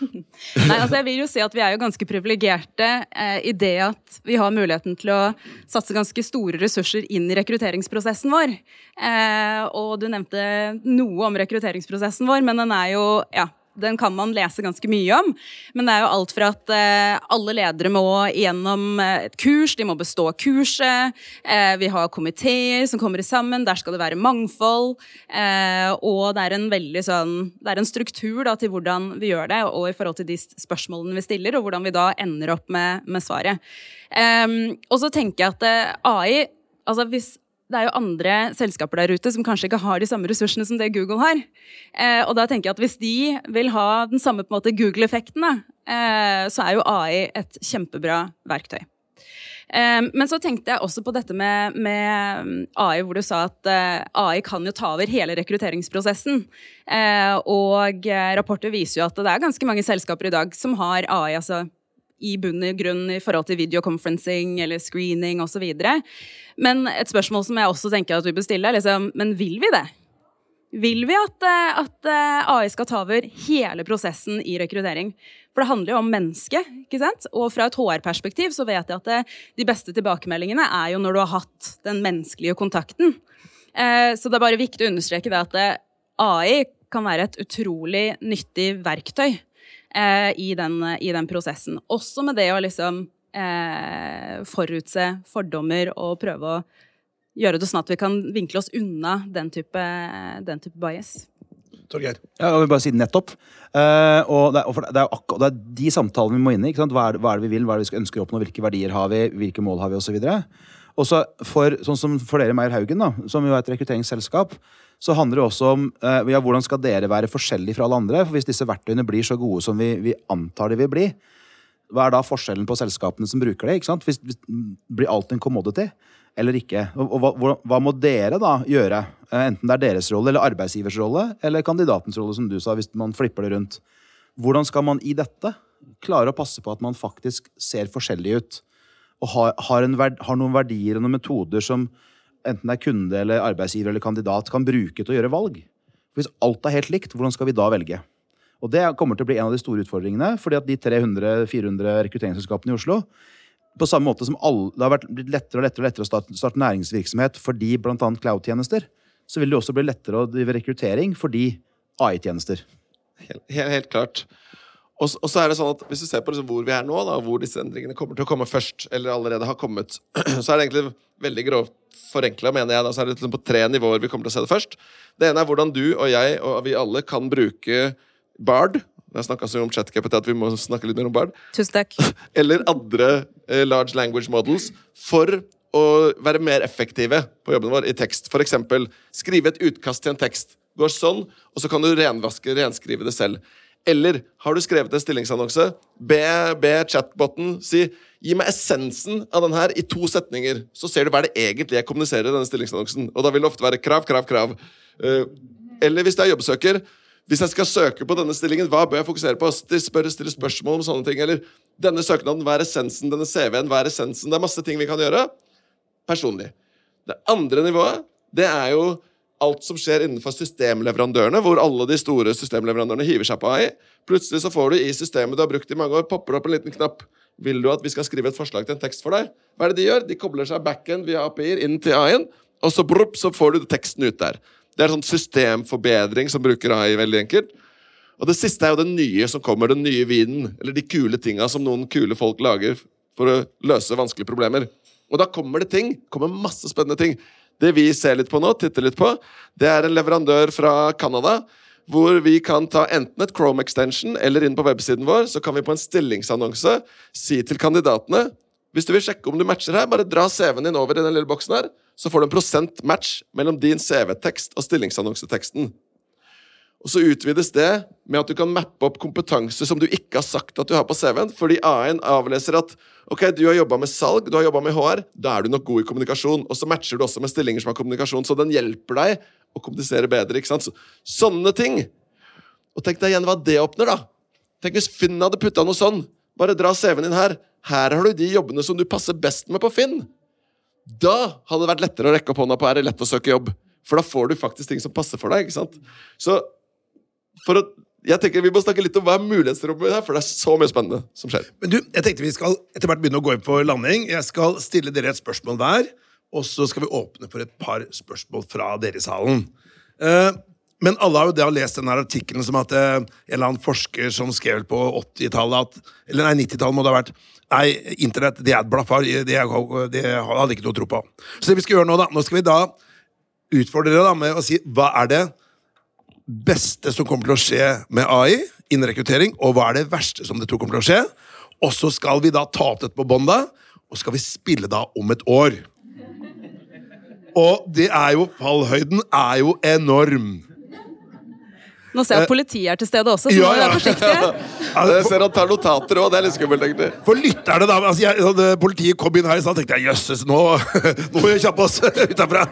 (laughs) Nei, altså jeg vil jo si at Vi er jo ganske privilegerte eh, i det at vi har muligheten til å satse ganske store ressurser inn i rekrutteringsprosessen vår. Eh, og Du nevnte noe om rekrutteringsprosessen vår, men den er jo ja, den kan man lese ganske mye om. Men det er jo alt fra at eh, alle ledere må gjennom eh, et kurs, de må bestå kurset. Eh, vi har komiteer som kommer sammen, der skal det være mangfold. Og det er en veldig sånn Det er en struktur da, til hvordan vi gjør det, og i forhold til de spørsmålene vi stiller, og hvordan vi da ender opp med, med svaret. Og så tenker jeg at AI altså hvis det er jo andre selskaper der ute som kanskje ikke har de samme ressursene som det Google har. Eh, og da tenker jeg at hvis de vil ha den samme Google-effekten, eh, så er jo AI et kjempebra verktøy. Eh, men så tenkte jeg også på dette med, med AI, hvor du sa at eh, AI kan jo ta over hele rekrutteringsprosessen. Eh, og eh, rapporter viser jo at det er ganske mange selskaper i dag som har AI altså, i bunn og grunn i forhold til videoconferencing eller screening osv. Men et spørsmål som jeg også tenker at vi bør stille, er liksom, men vil vi det? Vil vi at, eh, at eh, AI skal ta over hele prosessen i rekruttering? For det handler jo om mennesket. ikke sant? Og fra et HR-perspektiv så vet jeg at det, de beste tilbakemeldingene er jo når du har hatt den menneskelige kontakten. Eh, så det er bare viktig å understreke det at eh, AI kan være et utrolig nyttig verktøy eh, i, den, i den prosessen. Også med det å liksom eh, forutse fordommer og prøve å gjøre det sånn at vi kan vinkle oss unna den type, den type bias. Torgeir? Ja, jeg vil bare si nettopp. Eh, og det er, og for det, er det er de samtalene vi må inn i. Ikke sant? Hva, er, det- hva er det vi vil, hva er det vi skal ønske å oppnå, hvilke verdier har vi, hvilke mål har vi, osv. Og så for, sånn som for dere, Meyer Haugen, da, som jo er et rekrutteringsselskap, så handler det også om eh, ja, hvordan skal dere være forskjellige fra alle andre. For hvis disse verktøyene blir så gode som vi, vi antar de vil bli, hva er da forskjellen på selskapene som bruker det? ikke sant? Hvis, blir alt en commodity eller ikke? Og, og hva, hva må dere da gjøre? Eh, Enten det er deres rolle, eller arbeidsgivers rolle, eller kandidatens rolle, som du sa, hvis man flipper det rundt. Hvordan skal man i dette klare å passe på at man faktisk ser forskjellig ut? Og har, har, verd, har noen verdier og noen metoder som enten det er kunde eller arbeidsgiver eller kandidat kan bruke til å gjøre valg? For Hvis alt er helt likt, hvordan skal vi da velge? Og Det kommer til å bli en av de store utfordringene. fordi at de 300-400 rekrutteringsselskapene i Oslo på samme måte som alle, det har blitt lettere og lettere, lettere å starte, starte næringsvirksomhet fordi bl.a. cloud-tjenester, så vil det også bli lettere å drive rekruttering fordi AI-tjenester. Helt, helt, helt klart. Og, og så er det sånn at Hvis du ser på liksom hvor vi er nå, da, hvor disse endringene kommer til å komme først, eller allerede har kommet, (clears throat) så er det egentlig veldig grovt forenkla, mener jeg. Da, så er det liksom på tre nivåer vi kommer til å se det først. Det ene er hvordan du og jeg og vi alle kan bruke Bard. jeg snakkas jo om ChatGPT at vi må snakke litt mer om Bard. Tusen takk. (laughs) Eller andre eh, large language models for å være mer effektive på jobben vår i tekst. For eksempel skrive et utkast til en tekst. Går sånn, og så kan du renvaske, renskrive det selv. Eller har du skrevet en stillingsannonse, be, be chatboten si Gi meg essensen av den her i to setninger, så ser du hva det egentlig jeg kommuniserer i denne stillingsannonsen. Og da vil det ofte være krav, krav, krav. Eh, eller hvis du er jobbsøker, Hvis jeg skal søke på denne stillingen, hva bør jeg fokusere på? Spør, stille spørsmål om sånne ting. Eller denne søknaden, hva er essensen? Denne CV-en, hva er essensen? Det er masse ting vi kan gjøre personlig. Det andre nivået, det er jo alt som skjer innenfor systemleverandørene, hvor alle de store systemleverandørene hiver seg på AI. Plutselig så får du i systemet du har brukt i mange år, popper opp en liten knapp. Vil du at vi skal skrive et forslag til en tekst for deg? Hva er det de gjør? De kobler seg backend via API-er inn til AI-en, og så, brup, så får du teksten ut der. Det er en sånn systemforbedring som bruker AI veldig enkelt. Og det siste er jo den nye som kommer, den nye vinen. Eller de kule tinga som noen kule folk lager for å løse vanskelige problemer. Og da kommer det ting. kommer masse spennende ting. Det vi ser litt på nå, titter litt på, det er en leverandør fra Canada. Hvor vi kan ta enten et Chrome extension eller inn på websiden vår, så kan vi på en stillingsannonse si til kandidatene hvis du vil sjekke om du matcher her, bare dra CV-en din over i den lille boksen her, så får du en prosent match mellom din CV-tekst og stillingsannonseteksten. Og så utvides det med at du kan mappe opp kompetanse som du ikke har sagt at du har på CV-en, fordi AI-en avleser at ok, du har jobba med salg, du har jobba med HR, da er du nok god i kommunikasjon. Og så matcher du også med stillinger som har kommunikasjon, så den hjelper deg å kommunisere bedre. ikke sant? Så, sånne ting. Og tenk deg igjen hva det åpner, da. Tenk hvis Finn hadde putta noe sånn. Bare dra CV-en din her. Her har du de jobbene som du passer best med på Finn. Da hadde det vært lettere å rekke opp hånda på er det lett å søke jobb. For da får du faktisk ting som passer for deg. ikke sant? Så for å jeg tenker Vi må snakke litt om hva er mulighetsrommet her, for det er så mye spennende som skjer. Men du, jeg tenkte Vi skal etter hvert begynne å gå inn for landing. Jeg skal stille dere et spørsmål hver, og så skal vi åpne for et par spørsmål fra dere i salen. Uh, men alle har jo det lest denne artikkelen som at uh, en eller annen forsker som skrev på 80-tallet Eller nei, 90-tallet må det ha vært. Nei, internett det er et blaffar. Det, det hadde ikke noe tro på. Så det vi skal gjøre nå, da Nå skal vi da utfordre dere da med å si hva er det beste som kommer til å skje med AI innen rekruttering, og hva er det verste som det tror kommer til å skje. Og så skal vi da ta opp dette på bånd, og skal vi spille da om et år. Og det er jo Fallhøyden er jo enorm. Nå ser jeg at politiet er til stede også, så ja, ja. vær forsiktig. (laughs) jeg ser han tar notater òg. Det er litt skummelt, egentlig. For lytterne, da. Altså, jeg, da politiet kom inn her i stad, tenkte jeg jøsses, nå, (laughs) nå må vi kjappe oss (laughs) ut herfra.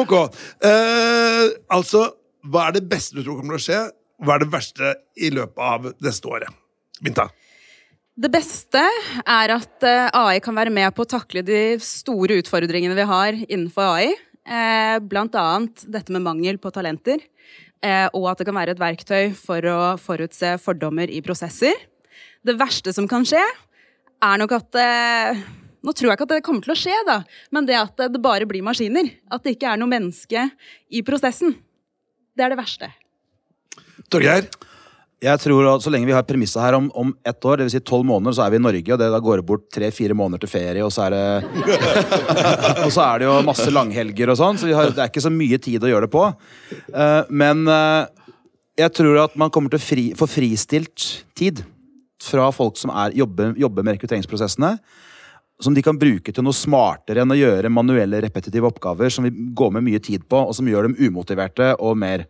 ok. Eh, altså hva er det beste du tror kommer til å skje? Hva er det verste i løpet av neste året? Minta? Det beste er at eh, AI kan være med på å takle de store utfordringene vi har innenfor AI. Eh, blant annet dette med mangel på talenter. Eh, og at det kan være et verktøy for å forutse fordommer i prosesser. Det verste som kan skje, er nok at Nå tror jeg ikke at det kommer til å skje, da, men det at det bare blir maskiner. At det ikke er noe menneske i prosessen. Det er det verste. Torgeir? Jeg tror at Så lenge vi har premisset her om, om ett år, dvs. Si tolv måneder, så er vi i Norge. og det Da går det bort tre-fire måneder til ferie, og så er det (laughs) Og så er det jo masse langhelger og sånn, så har, det er ikke så mye tid å gjøre det på. Uh, men uh, jeg tror at man kommer til å fri, få fristilt tid fra folk som er, jobber, jobber med rekrutteringsprosessene som de kan bruke til noe smartere enn å gjøre manuelle, repetitive oppgaver som vi går med mye tid på, og som gjør dem umotiverte og mer.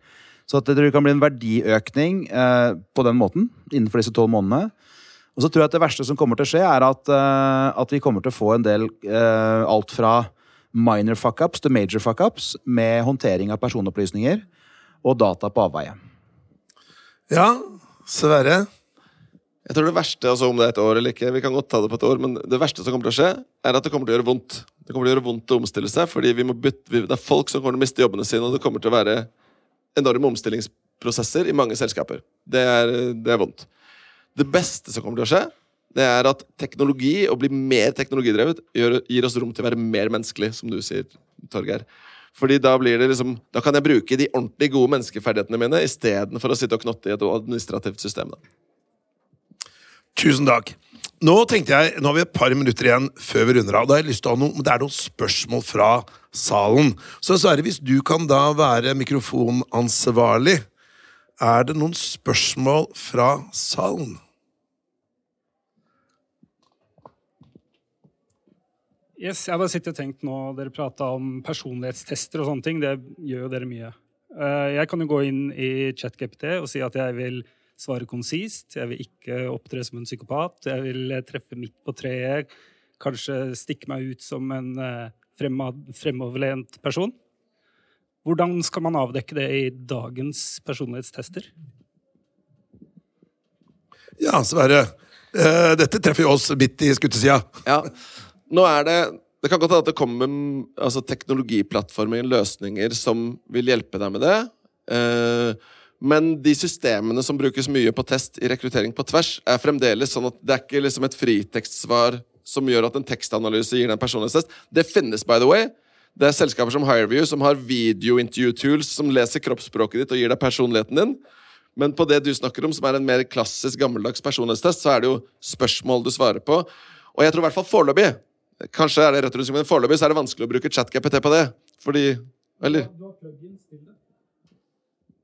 Så at det kan bli en verdiøkning eh, på den måten innenfor disse tolv månedene. Og så tror jeg at det verste som kommer til å skje, er at, eh, at vi kommer til å få en del eh, alt fra minor fuckups til major fuckups med håndtering av personopplysninger og data på avveie. Ja, Sverre? Jeg tror det verste, altså om det er et år eller ikke, vi kan godt ta det på et år, men det verste som kommer til å skje, er at det kommer til å gjøre vondt. Det kommer til å gjøre vondt å omstille seg, fordi bytte, vi, det er folk som kommer til å miste jobbene sine, og det kommer til å være enorme omstillingsprosesser i mange selskaper. Det er, det er vondt. Det beste som kommer til å skje, det er at teknologi, å bli mer teknologidrevet, gjør, gir oss rom til å være mer menneskelig, som du sier, Torgeir. Fordi da blir det liksom Da kan jeg bruke de ordentlig gode menneskeferdighetene mine istedenfor å sitte og knotte i et administrativt system. da. Tusen takk. Nå tenkte jeg, nå har vi et par minutter igjen før vi runder av. Da har jeg lyst til å ha noe, Det er noen spørsmål fra salen. Så Sverre, hvis du kan da være mikrofonansvarlig, er det noen spørsmål fra salen? Yes, jeg bare sittet og tenkt nå, Dere prata om personlighetstester og sånne ting. Det gjør jo dere mye. Eh, jeg kan jo gå inn i ChatGPT og si at jeg vil svare konsist. Jeg vil ikke opptre som en psykopat. Jeg vil eh, treffe midt på treet. Kanskje stikke meg ut som en eh, fremoverlent person. Hvordan skal man avdekke det i dagens personlighetstester? Ja, Sverre. Eh, dette treffer jo oss midt i skuttesida. Ja. Nå er det Det kan godt hende at det kommer altså, teknologiplattformer, løsninger, som vil hjelpe deg med det. Eh, men de systemene som brukes mye på test i rekruttering på tvers, er fremdeles sånn at det er ikke liksom et fritekstsvar som gjør at en tekstanalyse gir deg en personlighetstest. Det finnes, by the way. Det er selskaper som Hireview som har video-interview-tools som leser kroppsspråket ditt og gir deg personligheten din. Men på det du snakker om, som er en mer klassisk gammeldags personlighetstest, så er det jo spørsmål du svarer på. Og jeg tror i hvert fall foreløpig Kanskje er det rett rundt, men foreløpig så er det vanskelig å bruke ChatGPT på det. Fordi Eller?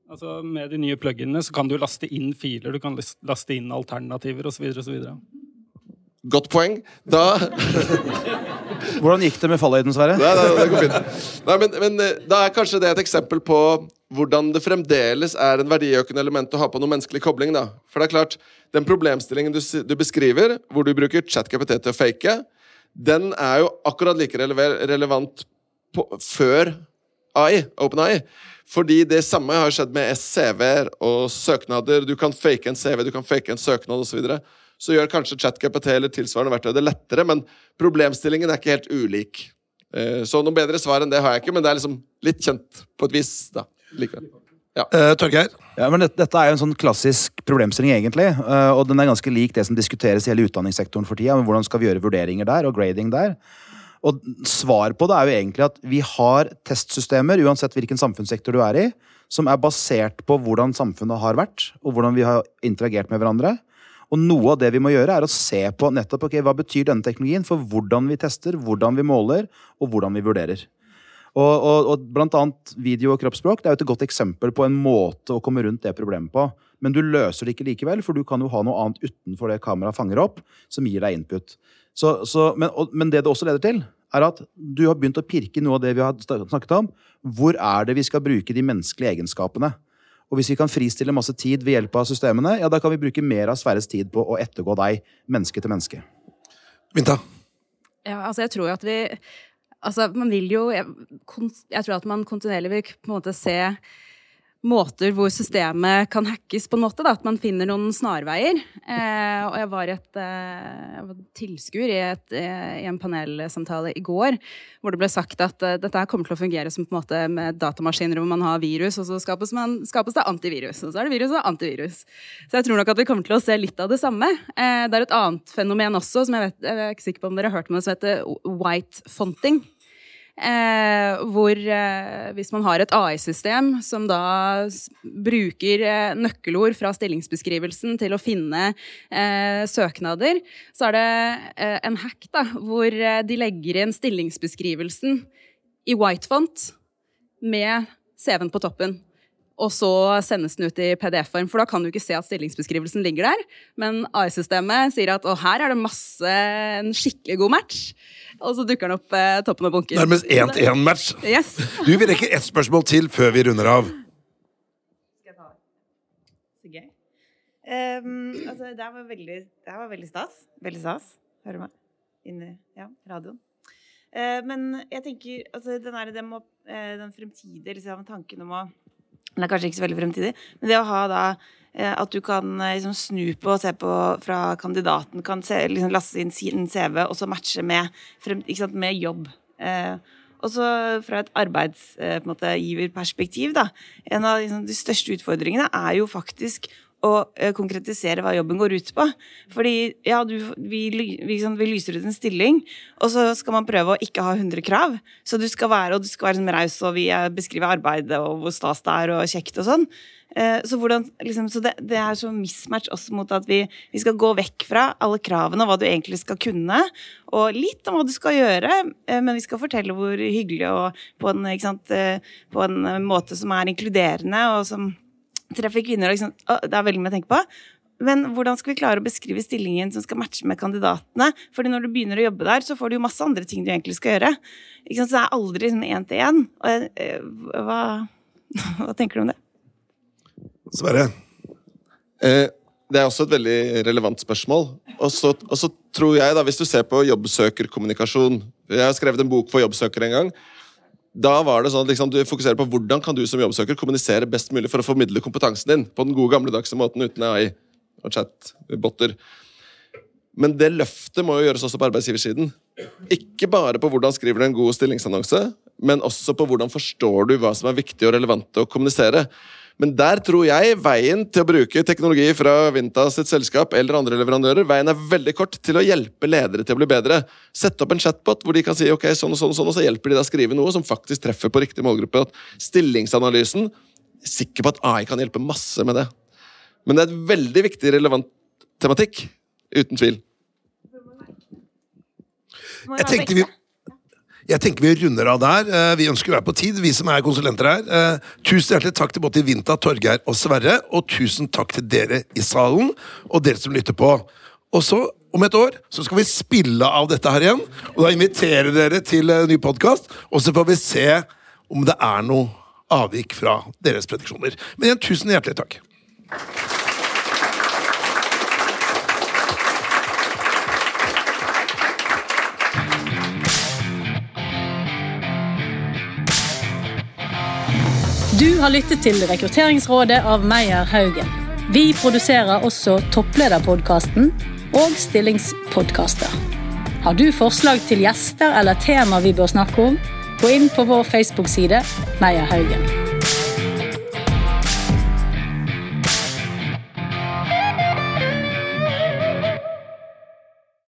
Altså, med de nye pluginene så kan du laste inn filer, du kan laste inn alternativer osv. Godt poeng. Da (laughs) Hvordan gikk det med fallhøyden, Sverre? Nei, nei, det går fint. Nei, men, men eh, da er kanskje det et eksempel på hvordan det fremdeles er en verdiøkende element å ha på noe menneskelig kobling. da. For det er klart, Den problemstillingen du, du beskriver, hvor du bruker ChatGPT til å fake, den er jo akkurat like relevant på, før AI, OpenAI. Fordi det samme har skjedd med CV-er og søknader. Du kan fake en CV, du kan fake en søknad osv. Så, videre. så gjør kanskje ChatGPT eller tilsvarende verktøy det lettere, men problemstillingen er ikke helt ulik. Eh, Så noe bedre svar enn det har jeg ikke, men det er liksom litt kjent på et vis. da, likevel. Eh, Torgeir? Ja, men dette, dette er jo en sånn klassisk problemstilling, egentlig. Uh, og den er ganske lik det som diskuteres i hele utdanningssektoren for tida. men Hvordan skal vi gjøre vurderinger der, og grading der? Og svar på det er jo egentlig at vi har testsystemer, uansett hvilken samfunnssektor du er i, som er basert på hvordan samfunnet har vært, og hvordan vi har interagert med hverandre. Og noe av det vi må gjøre, er å se på nettopp okay, hva betyr denne teknologien for hvordan vi tester, hvordan vi måler, og hvordan vi vurderer. Og, og, og blant annet video og kroppsspråk det er jo et godt eksempel på en måte å komme rundt det problemet på. Men du løser det ikke likevel, for du kan jo ha noe annet utenfor det kameraet fanger opp, som gir deg input. Så, så, men, og, men det det også leder til, er at du har begynt å pirke i noe av det vi har snakket om. Hvor er det vi skal bruke de menneskelige egenskapene? Og hvis vi kan fristille masse tid ved hjelp av systemene, ja, da kan vi bruke mer av Sverres tid på å ettergå deg, menneske til menneske. Vinta? Ja, altså jeg tror jo at vi Altså, man vil jo Jeg, jeg tror at man kontinuerlig vil på en måte se måter hvor systemet kan hackes, på en måte. Da, at man finner noen snarveier. Eh, og jeg var, et, eh, tilskuer i, et, eh, i en panelsamtale i går hvor det ble sagt at eh, dette kommer til å fungere som på en måte med datamaskiner hvor man har virus, og så skapes, man, skapes det antivirus. Og så er det virus og antivirus. Så jeg tror nok at vi kommer til å se litt av det samme. Eh, det er et annet fenomen også, som jeg, vet, jeg er ikke sikker på om dere har hørt om det, som heter white fonting. Eh, hvor eh, hvis man har et AI-system som da bruker eh, nøkkelord fra stillingsbeskrivelsen til å finne eh, søknader, så er det eh, en hack da, hvor eh, de legger inn stillingsbeskrivelsen i white font med CV-en på toppen. Og så sendes den ut i PDF-form, for da kan du ikke se at stillingsbeskrivelsen ligger der. Men AI-systemet sier at å, her er det masse en skikkelig god match. Og så dukker den opp eh, toppen av bunken. Nærmest én-til-én-match. Yes. Du, Vi rekker ett spørsmål til før vi runder av. Um. Ehm, altså, det her var veldig, det her var veldig stas. Veldig stas. Hører du meg? Inni ja, radioen. Uh, men jeg tenker altså, den, her, den, må, uh, den fremtidige liksom, tanken om å Den er kanskje ikke så veldig fremtidig, men det å ha da eh, at du kan eh, liksom, snu på og se på fra kandidaten, kan se, liksom, laste inn sin CV og så matche med, frem, sant, med jobb. Eh, og så fra et arbeidsgiverperspektiv, da. En av liksom, de største utfordringene er jo faktisk å eh, konkretisere hva jobben går ut på. Fordi ja, du, vi, vi, vi lyser ut en stilling, og så skal man prøve å ikke ha 100 krav. Så du skal være, og du skal være sånn raus, og vi eh, beskriver arbeidet og hvor stas det er, og kjekt og sånn. Eh, Så, hvordan, liksom, så det, det er så mismatch også mot at vi, vi skal gå vekk fra alle kravene og hva du egentlig skal kunne, og litt om hva du skal gjøre, men vi skal fortelle hvor hyggelig og på en, sant, på en måte som er inkluderende og som treffer kvinner. Å, Det er veldig mye å tenke på. Men hvordan skal vi klare å beskrive stillingen som skal matche med kandidatene? Fordi når du begynner å jobbe der, så får du jo masse andre ting du egentlig skal gjøre. Så det er aldri liksom én til én. Eh, Hva, (laughs) hva tenker du om det? Sverre? Eh, det er også et veldig relevant spørsmål. Og så, og så tror jeg, da, hvis du ser på jobbsøkerkommunikasjon Jeg har skrevet en bok for jobbsøkere en gang. Da var det sånn at liksom, du fokuserer på hvordan kan du som jobbsøker kommunisere best mulig for å formidle kompetansen din på den gode gamledagse måten uten AI og chat-botter. Men det løftet må jo gjøres også på arbeidsgiversiden. Ikke bare på hvordan skriver du en god stillingsannonse, men også på hvordan forstår du hva som er viktig og relevant å kommunisere. Men der tror jeg veien til å bruke teknologi fra Vinta sitt selskap eller andre leverandører, veien er veldig kort til å hjelpe ledere til å bli bedre. Sette opp en chatbot hvor de kan si ok, sånn og sånn, og sånn, og så hjelper de deg å skrive noe som faktisk treffer på riktig målgruppe. Stillingsanalysen er sikker på at AI kan hjelpe masse med det. Men det er et veldig viktig, relevant tematikk. Uten tvil. Jeg tenkte vi, jeg tenker vi runder av der. Eh, Vi ønsker å være på tid, vi som er konsulenter her. Eh, Tusen hjertelig takk til både Vinta, Torgeir og Sverre. Og tusen takk til dere i salen, og dere som lytter på. Og så, om et år, så skal vi spille av dette her igjen. Og da inviterer dere til en ny podkast, og så får vi se om det er noe avvik fra deres prediksjoner. Men igjen, tusen hjertelig takk. Du har lyttet til Rekrutteringsrådet av Meyer Haugen. Vi produserer også Topplederpodkasten og Stillingspodkaster. Har du forslag til gjester eller tema vi bør snakke om, gå inn på vår Facebook-side Meyer Haugen.